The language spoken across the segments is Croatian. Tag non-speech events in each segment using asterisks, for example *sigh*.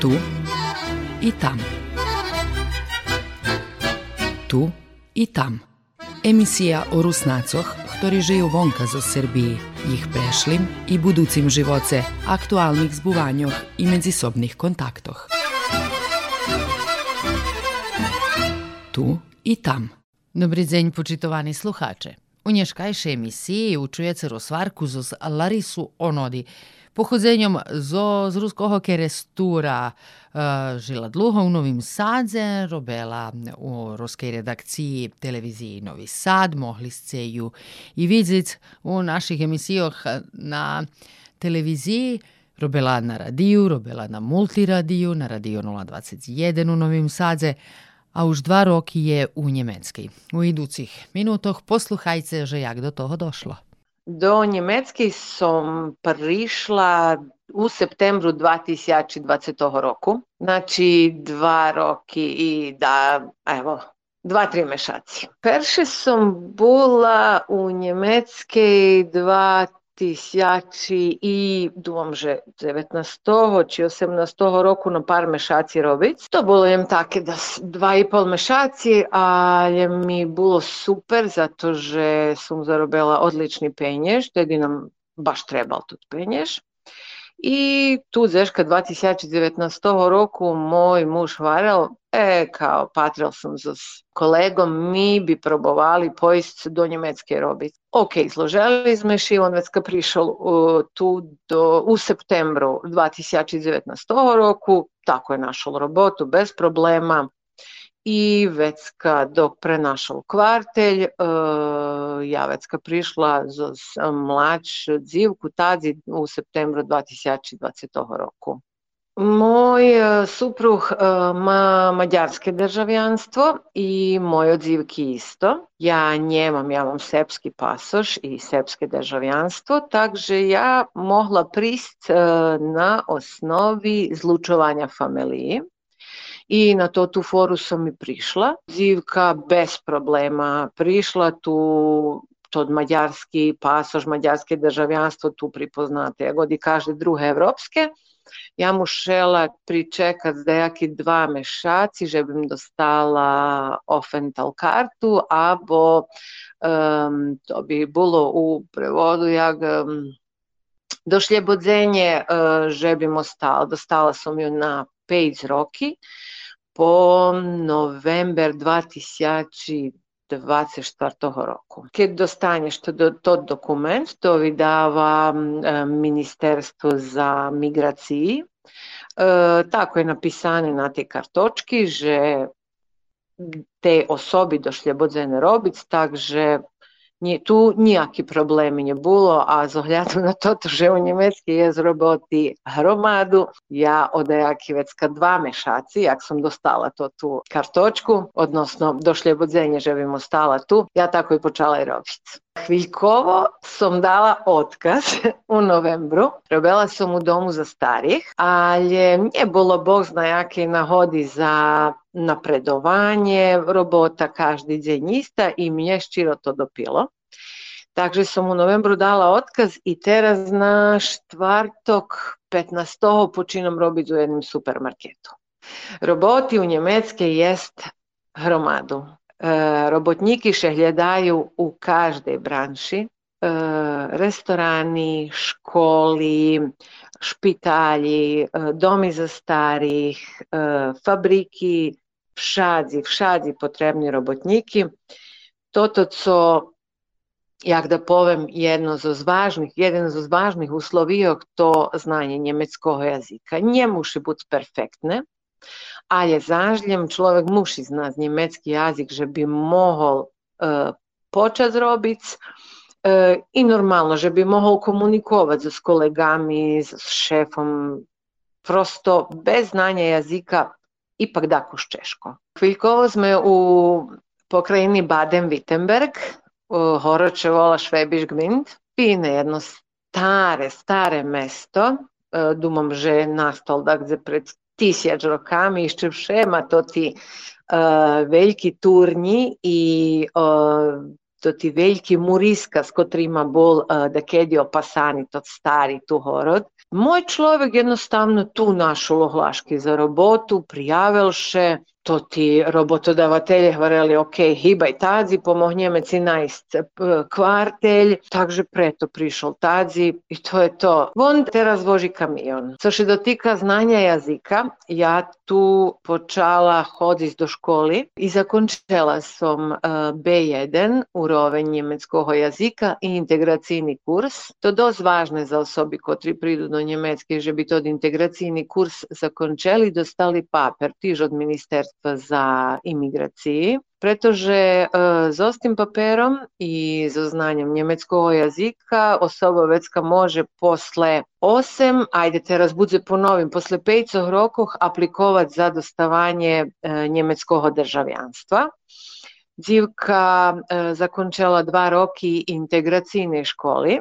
Tu i tam. Tu i tam. Emisija o Rusnacoch, ktorí žijú vonka zo Srbiji, ich prešlim i buducim živoce, aktualnih zbuvanjoh i medzisobnih kontaktoh. Tu i tam. Dobry dzień, počitovani sluhače. U nješkajšej emisiji učujete rozvarku z Larisu Onodi, pohodzenjom zo, z ruskega kerestura e, žila dlho u Novim Sadze, robela u ruskej redakciji televiziji Novi Sad, mohli ste ju i vidjeti u naših emisijoh na televiziji. Robela na radiju, robela na multiradiju, na radio 021 u Novim Sadze, a už dva roki je u Njemenskej. U iducih minutoh posluhajte že jak do toho došlo. Do Njemecki som prišla u septembru 2020 roku. Znači dva roki i da, evo, dva, tri mešaci. Perše som bola u Njemeckiej dva тисячі і думам же 19-го чи 18-го року на пар мешаці робить. То було їм таке да два і пол мешаці, але ми було супер, zato že sam zarobila odlični penjež, тоді нам baš trebal тут penjež. I tu zeška 2019 roku moj muž varal, e, kao patril sam s kolegom, mi bi probovali pojist do Njemecke robiti. Ok, zloželi sme ši, on već prišel uh, tu do, u septembru 2019 roku, tako je našel robotu bez problema i već dok prenašal kvartelj, e, ja već prišla za mlač dzivku tadzi u septembru 2020 roku. Moj e, supruh e, ma mađarske državljanstvo i moj odzivki isto. Ja njemam, ja mam sepski pasoš i sepske državljanstvo, takže ja mohla prist na osnovi zlučovanja familiji i na to tu foru sam i prišla. Zivka bez problema prišla tu to mađarski pasoš, mađarske državljanstvo tu pripoznate, god i kaže druge evropske. Ja mušela pričekat zdajaki dva mešaci, żebym dostala ofental kartu, a um, to bi bilo u prevodu jak um, došljebodzenie, e, uh, żebym ostala. Dostala sam ju na page roki po november 24-го року. Коли достанеш той документ, то віддава е, Міністерство за міграції. Tako je napisane na tej kartočki, že te osobi došle bodzene robic, takže tu ніякі проблеми не було, а з огляду на те, що у Німецькій є зробити громаду, я одеяківецька два мешаці, як сам достала то ту карточку, odnosno došli budzenje, že bim ostala tu, ja tako i počala i робити. Hviljkovo sam dala otkaz *laughs* u novembru. Robela sam u domu za starih, ali nije bilo bog zna jake nahodi za napredovanje, robota každi dzień i mi je ščiro to dopilo. Takže sam u novembru dala otkaz i teraz na štvartok 15. počinom robiti u jednom supermarketu. Roboti u Njemecke jest hromadu. E, robotniki šehljadaju u každej branši. E, restorani, školi, špitalji, e, domi za starih, fabriki, všadzi, všadzi potrebni robotniki. Toto, co jak da povem, jedno z važnih, jeden z važnih uslovijok to znanje njemeckoga jazika. Nie musi biti perfektne, ali zažljem človek musi znati njemecki jazik, že bi mohol uh, počet zrobic uh, i normalno, že bi mohol komunikovati s kolegami, s šefom, prosto bez znanja jazika ipak dakuš češko. Hviljkovo sme u pokrajini Baden-Württemberg, Horočevola Švebiš Gmint, pine jedno stare, stare mesto, e, dumam, že nastalo dakle pred tisjač rokami, išče všema to ti uh, veljki turni i uh, to ti veljki muriskas, kotrima bol uh, da kedi opasani, tot stari tu horod. Moj človek jednostavno tu našel ohlaški za robotu, prijavil to ti robotodavatelje hvareli, ok, hibaj tadzi, pomohnjeme ci najst kvartelj, takže preto prišel tadzi i to je to. On teraz voži kamion. Co se dotika znanja jazika, ja tu počala hoditi do školi i zakončila sam B1 u roven njemeckoho jazika i integracijni kurs. To dost važno za osobi kotri pridu do Njemecke, že bi to integracijni kurs zakončili, dostali paper, tiž od ministerstva za imigraciji. Pretože z ostim paperom i zo znanjem njemeckoho jazika osoba vecka može posle 8, ajde teraz budze ponovim, posle 5 rokoh aplikovati za dostavanje njemeckoho državljanstva. Dzivka zakončala dva roki integracijne školi.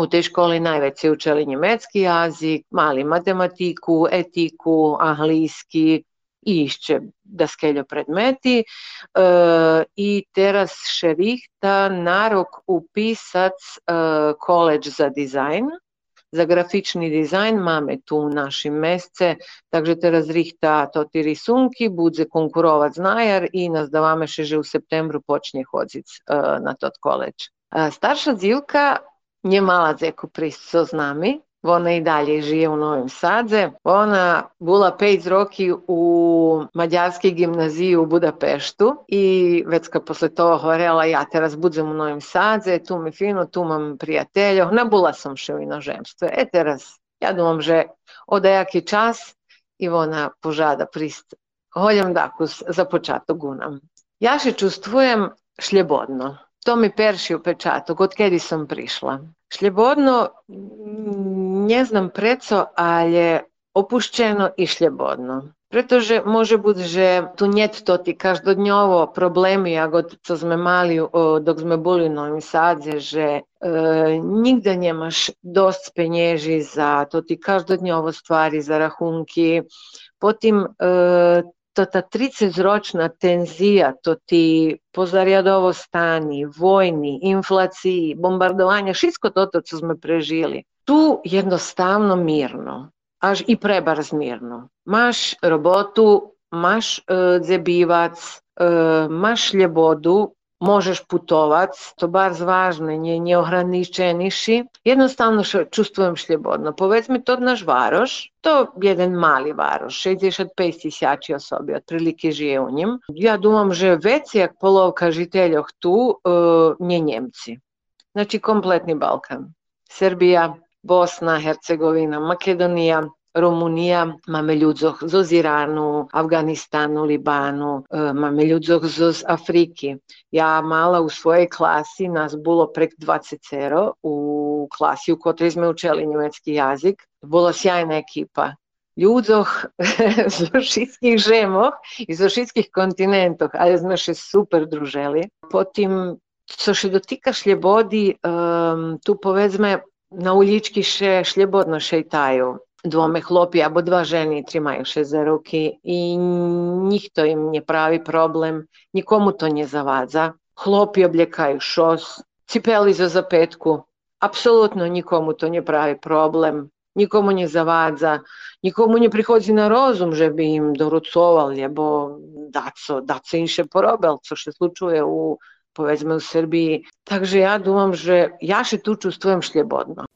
U tej školi najveće učili njemecki jazik, mali matematiku, etiku, anglijski, i išće da skeljo predmeti e, i teraz še rihta narok upisac e, koleđ za dizajn, za grafični dizajn mamy tu našim mesce, takže teraz rihta to ti risunki, budze konkurovac najar i nas da še že u septembru počne hodzic e, na tot koleđ. E, starša dzilka nje mala zeku pristo z nami, ona i dalje žije u Novim Sadze. Ona bula pet roki u mađarski gimnaziji u Budapeštu i već kad posle toga horela ja te razbudzem u Novim Sadze, tu mi fino, tu mam prijatelja, ona bula sam še u inožemstvu. E teraz, ja dumam že odajaki čas i ona požada prist. Holjam dakus za počato gunam. Ja se čustvujem šljebodno. To mi perši u pečatu, od kedi sam prišla. Šljebodno mm, nie znam preco, ale opuszczeno i šljebodno. Pretože môže byť, že tu net to ti každodňovo problémy, ako co sme mali dok sme boli v Novim Sadze, že e, nikde nemaš dosť penježi za to ti každodňovo stvari, za rahunki. Potim e, to ta 30-ročna tenzija, to ti pozarjadovo stani, vojni, inflaciji, bombardovanja, všetko toto, co sme prežili. Tu jednostavno mirno, až i prebarz mirno. Maš robotu, maš e, dzebivac, e, maš ljevodu, možeš putovac, to bar zvažne, nje, nje ohraničeniši, jednostavno šo, čustvujem šljebodno. Povedzme to naš varoš, to jeden mali varoš, 65 tisuća osobi, otprilike žije u njim. Ja dumam, že već jak polovka žiteljoh tu, e, nje Njemci. Znači kompletni Balkan. Srbija, Bosna, Hercegovina, Makedonija, Rumunija, mamy ľudzoch zo Iranu, Afganistanu, Libanu, e, mamy ľudzoch z Afriki. Ja mala u svojej klasi, nas bilo prek 20 u klasi u kojoj sme učili njemecki jazik. Bila sjajna ekipa. Ľudzoch *laughs* zo všetkých žemoch i zo všetkých kontinentoch, ale sme še super druželi. Potim, co še dotika šljebodi, um, tu povedzme, na ulički še šljebodno šejtaju dvome chlopi або dva ženi trimaju se za ruki i njih to im ne pravi problem, nikomu to ne zavadza. Хлопі облякають щось, ціпели за запитку. Абсолютно нікому то не прави проблем, нікому не завадза, нікому не приходить на розум, щоб їм доруцовали або дацо, дацо інше поробив, що ще случує у, повезме, у Сербії. Так же я думам, що я ще тут чувствуєм шлібодно.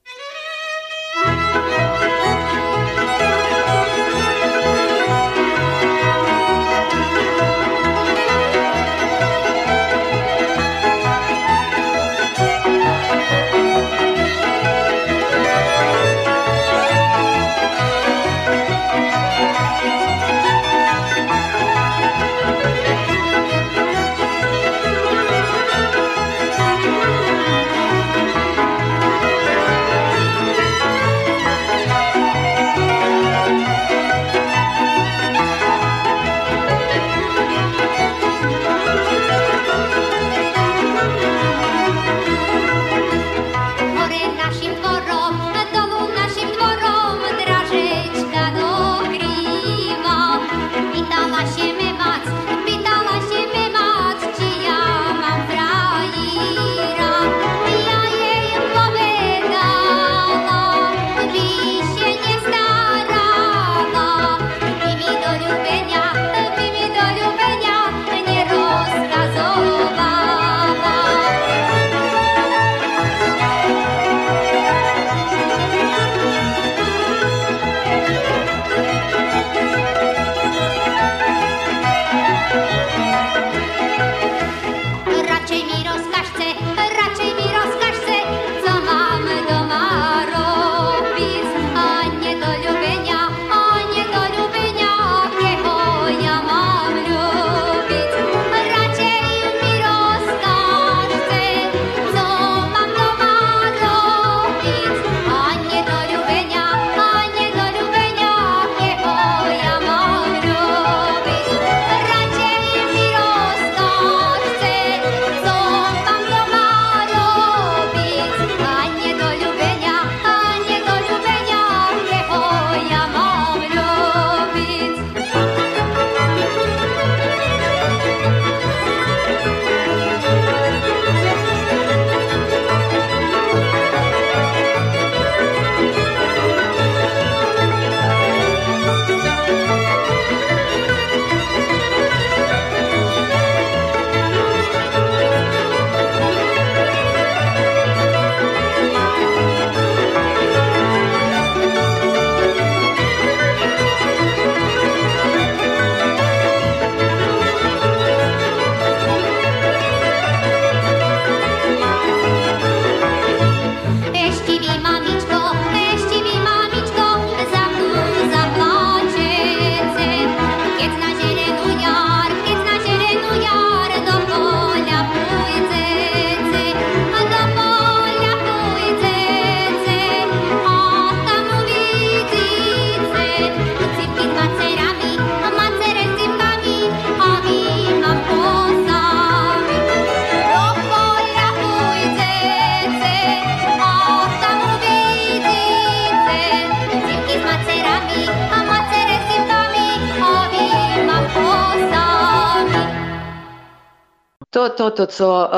To, to, to co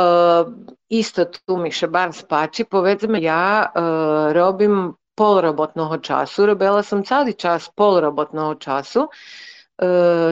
isto tu mi še bar spači, powiedzmy ja robim pol robotного часу. Робила сам цілий час пол роботного часу.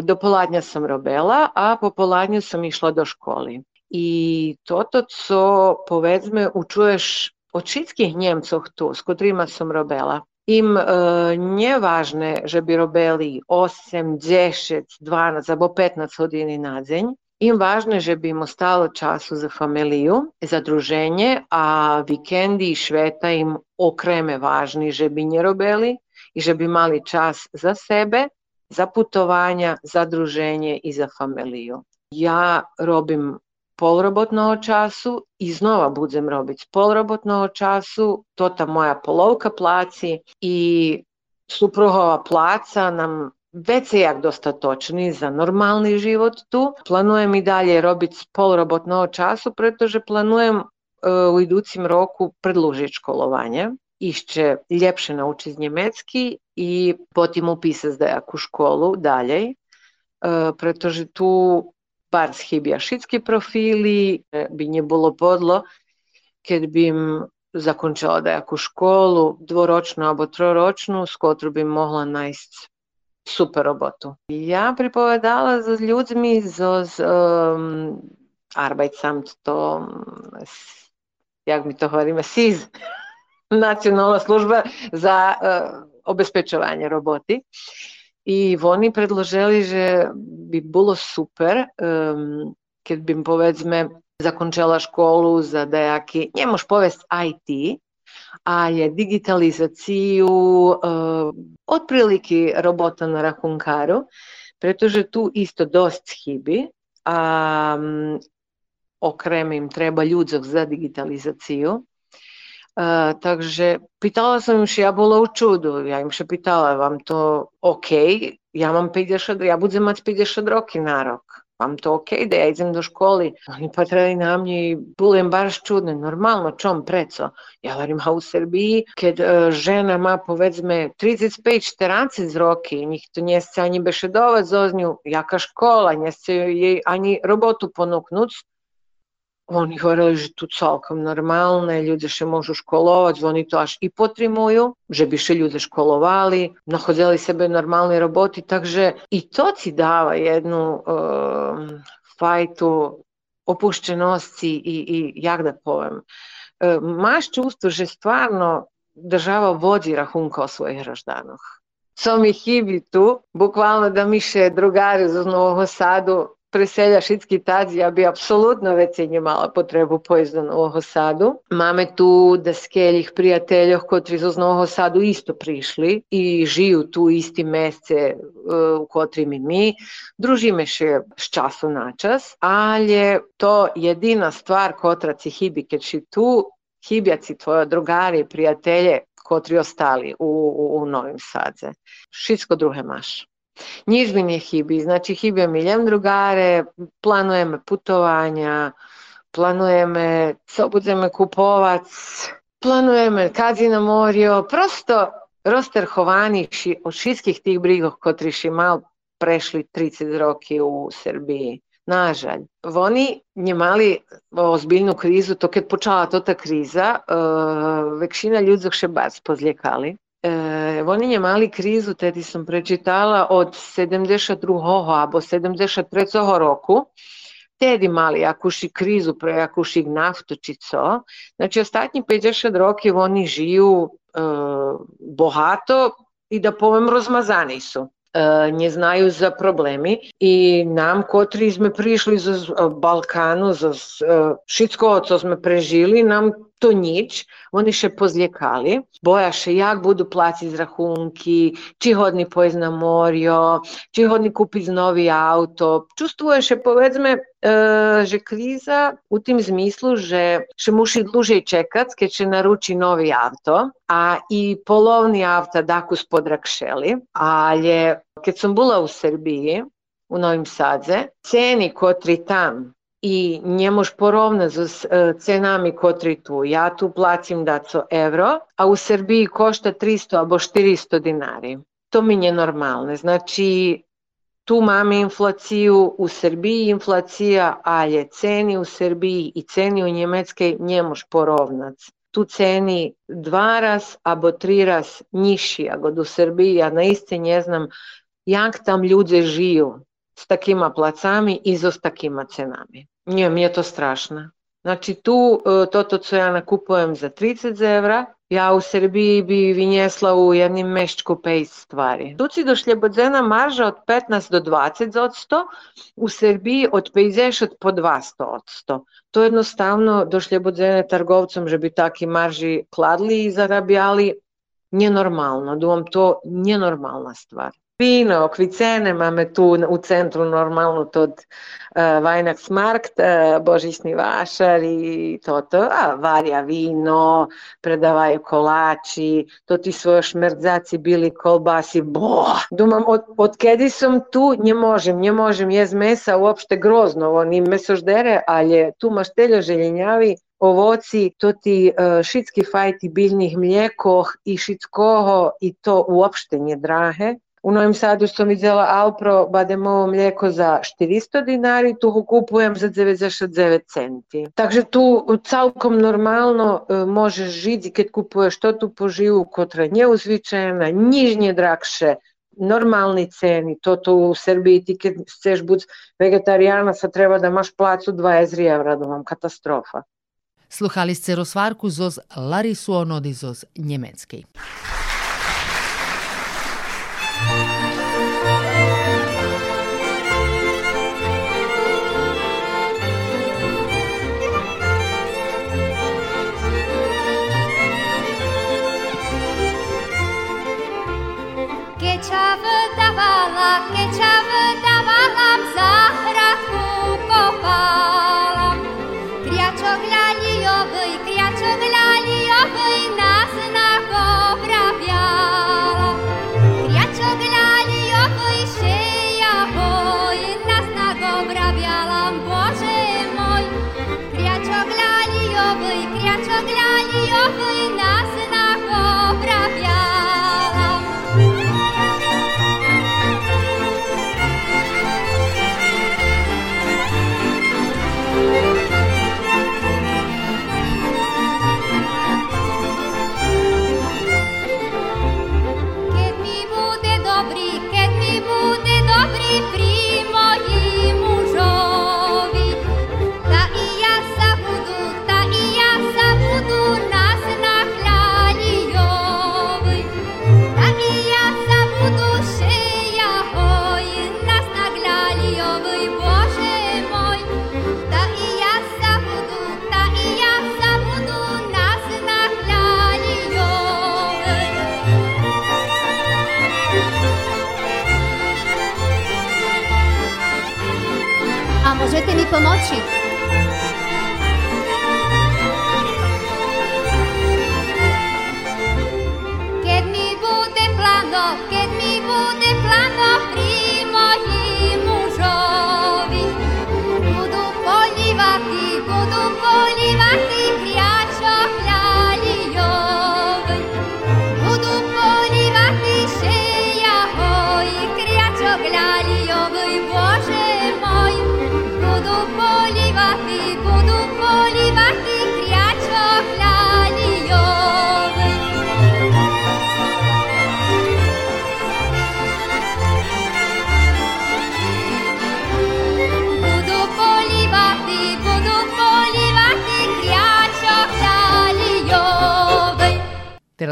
До поладня сам робила, а по поладню сам йшла до школи. І тото, co powiedzmy uczujesz od wszystkich Niemców tu, z którymi sam робила. Im e, nie ważne, żeby robili 8, 10, 12 albo 15 godzin na dzień, Im ważne, żeby im ostalo czasu za familiju, za druženje, a vikendi i šveta im okreme važni, żeby nie robili i żeby mali čas za sebe, za putovanja, za druženje i za familiju. Ja robim polrobotného času i znova budem robiť polrobotného času, to ta moja polovka pláci i supruhova pláca nam već je jak dostatočni za normalni život tu. Planujem i dalje robiť polrobotného času, pretože planujem uh, u iducim roku predlužiť školovanje. Išće ljepše naučiti njemecki i potim upisati u školu dalje, uh, pretože tu bar schibjašitski profili, e, bi nje bilo podlo, kad bi im zakončila dajaku školu, dvoročnu alebo troročnu, s kotru bi mogla najst super robotu. Ja pripovedala z ljudmi z, z um, arbejdsamt to, jak mi to govorimo, SIZ, *laughs* nacionalna služba za uh, obezpečovanje roboti. I oni predložili, že by bolo super, um, keď by povedzme zakončila školu za dajaký, nemož povesť IT, ale digitalizáciu uh, otprilike robota na rachunkáru, pretože tu isto dosť chyby a um, okrem im treba ľudzov za digitalizáciu. Uh, takže pýtala som im, ja bola u čudu. Ja im še pýtala, vám to OK? Ja mám 50, ja budem mať 50 roky na rok. Vám to OK da ja idem do školy? Oni patrali na mňa i bolo im baš čudno. Normalno, čom, preco? Ja hovorím, a u Srbiji, keď uh, žena má povedzme 35-40 roky, njih to nie chce ani bešedovať zo nju, jaka škola, nie chce jej ani robotu ponúknuť, oni hovorili, že tu celkom normalne, ljudi še možu školovati, oni to až i potrimuju, že bi še ljudi školovali, nahodili sebe normalni roboti, takže i to ci dava jednu ehm, fajtu opuštenosti i, i jak da povem. Ehm, maš čustvo, že stvarno država vodi rahunka o svojih raždanoh. Co mi hibi tu, bukvalno da mi še drugari za Novog Sadu preselja Šitski tad, ja bi apsolutno već mala potrebu pojezda do Novog Sadu. Máme tu deskeljih prijateljov, kotri z Novog Sadu isto prišli i žiju tu isti mesece u kotrimi mi. Družime še s času na čas, ali je to jedina stvar kotraci hibi, keď si tu hibjaci tvoje drugari i prijatelje kotri ostali u, u, u Novim Sadze. Šitsko druge maš. Mi nechybí. Znači chybia mi len drugare, plánujeme putovania, plánujeme, co budeme kupovať, plánujeme kadzi na morio, prosto rozterchovaní od všetkých tých brígoch, ktorí si mal prešli 30 roky u Srbiji. Nažalj. Oni nemali ozbiljnu krizu, to kad počala to ta kriza, uh, vekšina ľudí še baš pozljekali. E, oni nemali krizu, tedy som prečítala od 72. alebo 73. roku, tedy mali jakúši krízu pre co. Znači ostatní 50 roky oni žiju e, bohato i da povem rozmazani su. E, не знаю за проблеми и нам Балкану, за všetko, co sme prežili, нам pozljekali, bojaše jak budu platiti rachunki, či hodni pojezd na morjo, či hodni kupiti novi auto. Čustvuje še povedzme, že kriza u tim zmislu, že še muši dluže čekat, keď še naruči novi auto, a i polovni auta daku spodrakšeli, ali kad sam bila u Srbiji, u Novim Sadze, ceni kotri tam i nie mož porovnat s cenami kotri tu. Ja tu placim daco evro, a u Srbiji košta 300 abo 400 dinari. To mi je normalne. Znači, tu mamy inflaciju u Srbiji, inflacija, ale ceni u Srbiji i ceni u Njemačkej njemož porovnac. Tu ceni dva raz abo tri raz nižší ako do Srbiji, ja naiste ne znam jak tam ľudia žijú s takýma placami i s takýma cenami. Mi je to strašno. Znači tu e, toto co ja nakupujem za 30 evra, ja u Srbiji bi vinjesla u jednim meščku pejs stvari. Tu si do šljebodzena marža od 15 do 20 odsto, u Srbiji od 50 po 200 odsto. To jednostavno do šljebodzene trgovcom, že bi taki marži kladli i zarabjali, nenormalno, da vam to nenormalna stvar. Vino, kvicene máme tu u centru normalno uh, Vajnaksmarkt, uh, božićni vašar i toto, a varja vino, predavaju kolači, to ti su još merdzaci bili kolbasi, bo. Dumam, od, od kedi sam tu, nje možem, nje možem jez mesa uopšte grozno, oni mesoždere, ali tu mašteljo željenjavi, ovoci, to ti uh, šitski fajti biljnih mlijekoh i šitskoho i to uopšte nje drahe. U Novom Sadu sam vidjela Alpro bademovo mlijeko za 400 dinari, tu ho kupujem za 99 centi. Takže tu celkom normalno možeš žiti kad kupuješ to tu poživu, kotra neuzvičajna, nižnje drakše, normalni ceni, to tu u Srbiji ti kad chceš bud vegetarijana sa treba da maš placu 20 evra, da vam katastrofa. Sluhali ste rozvarku zoz Larisu Onodi zoz Tonotipo.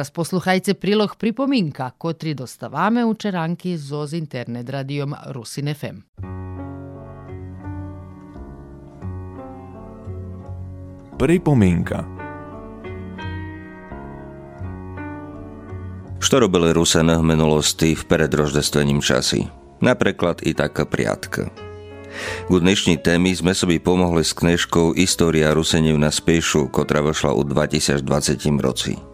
Teraz posluchajte prilog pripominka, kotri dostavame u Čeranki zoz internet radijom Rusin FM. Pripomienka Što robili Rusen v minulosti v predroždestvením časi? Napríklad i taká priatka. Ku dnešní témy sme sobi pomohli s knižkou História Ruseniev na spiešu, ktorá vyšla u 2020 roci.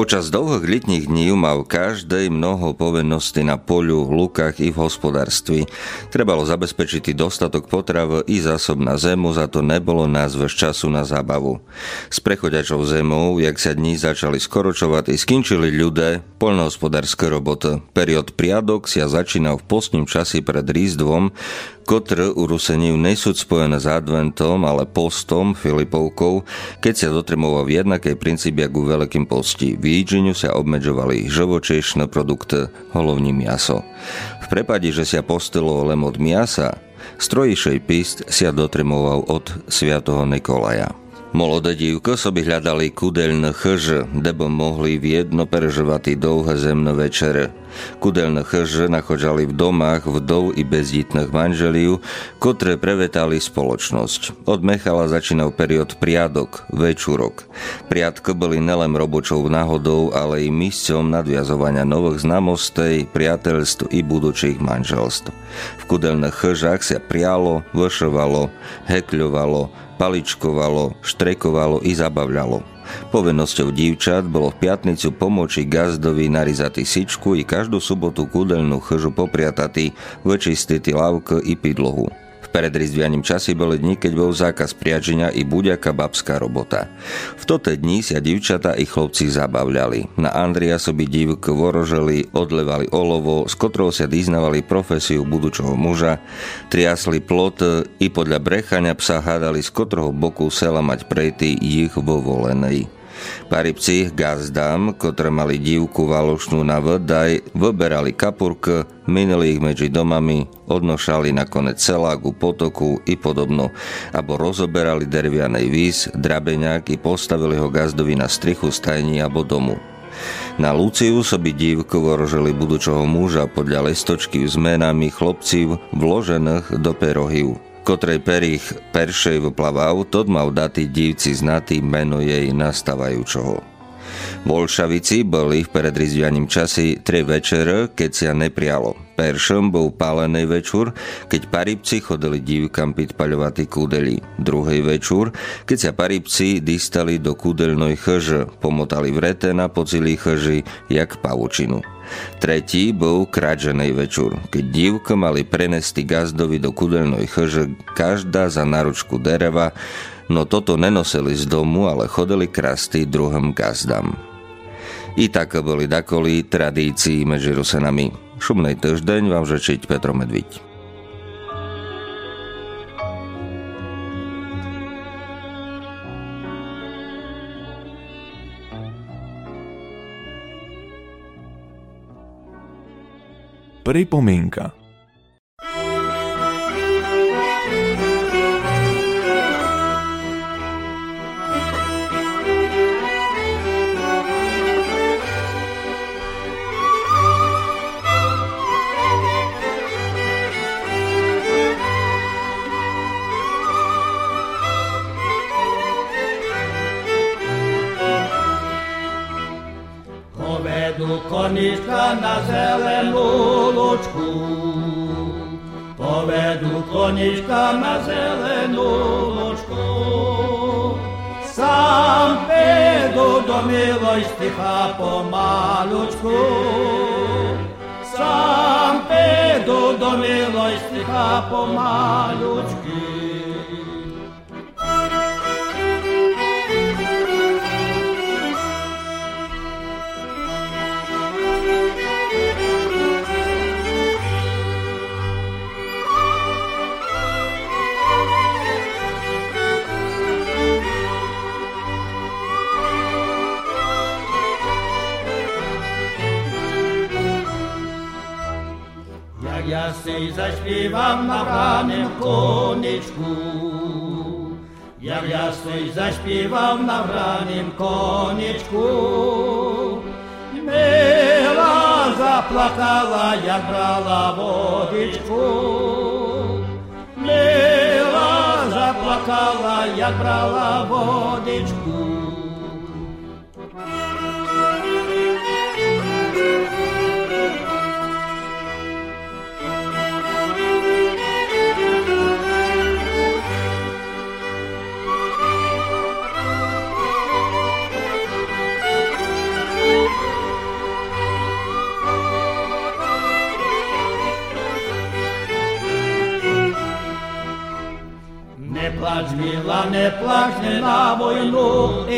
Počas dlhých letních dní mal každej mnoho povinností na poľu, lukách i v hospodárství. Trebalo zabezpečiť dostatok potrav i zásob na zemu, za to nebolo nás času na zábavu. S prechodiačou zemou, jak sa dní začali skoročovať i skinčili ľudé, poľnohospodárske roboty. Period priadok sa začínal v postním časi pred Rízdvom, kotr u Ruseniu nesú spojené s adventom, ale postom, Filipovkou, keď sa dotremoval v jednakej princípe ako u veľkým posti V Jídžiniu sa obmedzovali živočíšne produkty, holovní miaso. V prepade, že sa postilo len od miasa, strojišej pist sa dotremoval od Sviatoho Nikolaja. Молода дівка собі глядали кудельне хижі, де б могли в'єдно переживати довге земне вечери. Кудельне хижі находжали в домах вдов і бездітних манželів, котре привітали spoločnosť. Od Mechala začínal period priadok, večúrok. Priadky boli nelem robočou náhodou, ale i mísťom nadviazovania nových znamostej, priateľstv i budúcich manželstv. V kudelných chyžách sa prialo, vyšovalo, hekľovalo, paličkovalo, štrekovalo i zabavľalo. Povinnosťou dívčat bolo v piatnicu pomoči gazdovi narizati sičku i každú sobotu kúdelnú chyžu popriatati, vyčistiť lavk i pidlohu predrizvianím časy boli dni, keď bol zákaz priaženia i buďaká babská robota. V tote dni sa divčata i chlopci zabavľali. Na Andria soby divk voroželi, odlevali olovo, s kotrou sa dýznavali profesiu budúčoho muža, triasli plot i podľa brechania psa hádali z kotroho boku sela mať prejty ich vo volenej. Paripci gazdám, ktoré mali divku valošnú na vodaj, vyberali kapurk, minuli ich medzi domami, odnošali nakoniec celáku, potoku i podobno, abo rozoberali dervianej víz, drabeňák i postavili ho gazdovi na strichu stajní abo domu. Na Luciu soby dívku vorožili budúčoho muža podľa listočky s menami chlopcív vložených do perohiv kotrej perich peršej vplaval, tod mal dati divci znatý meno jej nastávajúčoho. Bolšavici boli v predrizvianím časy tri večer, keď sa neprialo. Peršom bol pálený večer, keď paribci chodili divkam piť paľovatý kúdeli. Druhý večer, keď sa paribci distali do kúdelnej chrže, pomotali vrete na pocili chrži, jak pavučinu. Tretí bol kráčenej večer, keď divka mali prenesti gazdovi do kudelnej chrže každá za naručku dereva, no toto nenosili z domu, ale chodili krasty druhým gazdám. I tak boli dakoli tradícii medzi Rusenami. Šumnej týždeň vám žečiť Petro Medviť. prej. милость, тиха помалючки. Часи zaśpiewam na branym konieczku. Jak ja coś zaśpiewam na branym konieczku. Мила заплакала, як брала водичку. Мила заплакала, як брала водичку.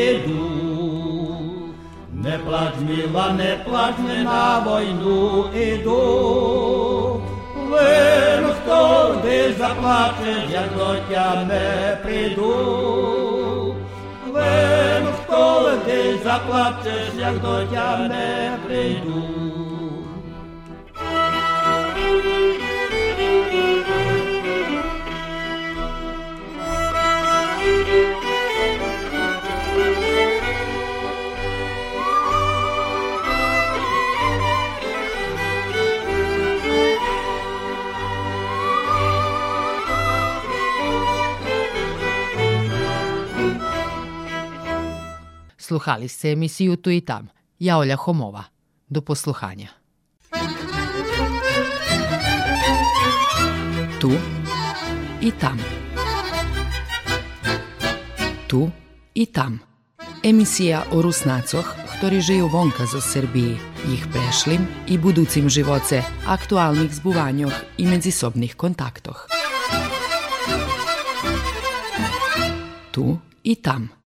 Войну іду. Не плач, мила, не плач, не на війну іду. Вину хто де заплаче, як до тями прийду. Вину хто де заплачеш, як до тями прийду. Sluhali ste emisiju Tu i tam. Ja Olja Homova. Do posluhanja. Tu i tam. Tu i tam. Emisija o Rusnacoch, ktorí žijú vonka zo Srbiji, ich prešlim i buducim živoce, aktualnih zbuvanjoh i medzisobnih kontaktoh. Tu i tam.